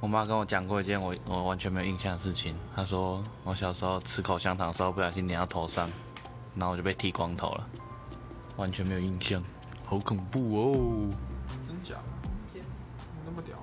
我妈跟我讲过一件我我完全没有印象的事情。她说我小时候吃口香糖的时候不小心粘到头上，然后我就被剃光头了，完全没有印象，好恐怖哦！真假？那么屌？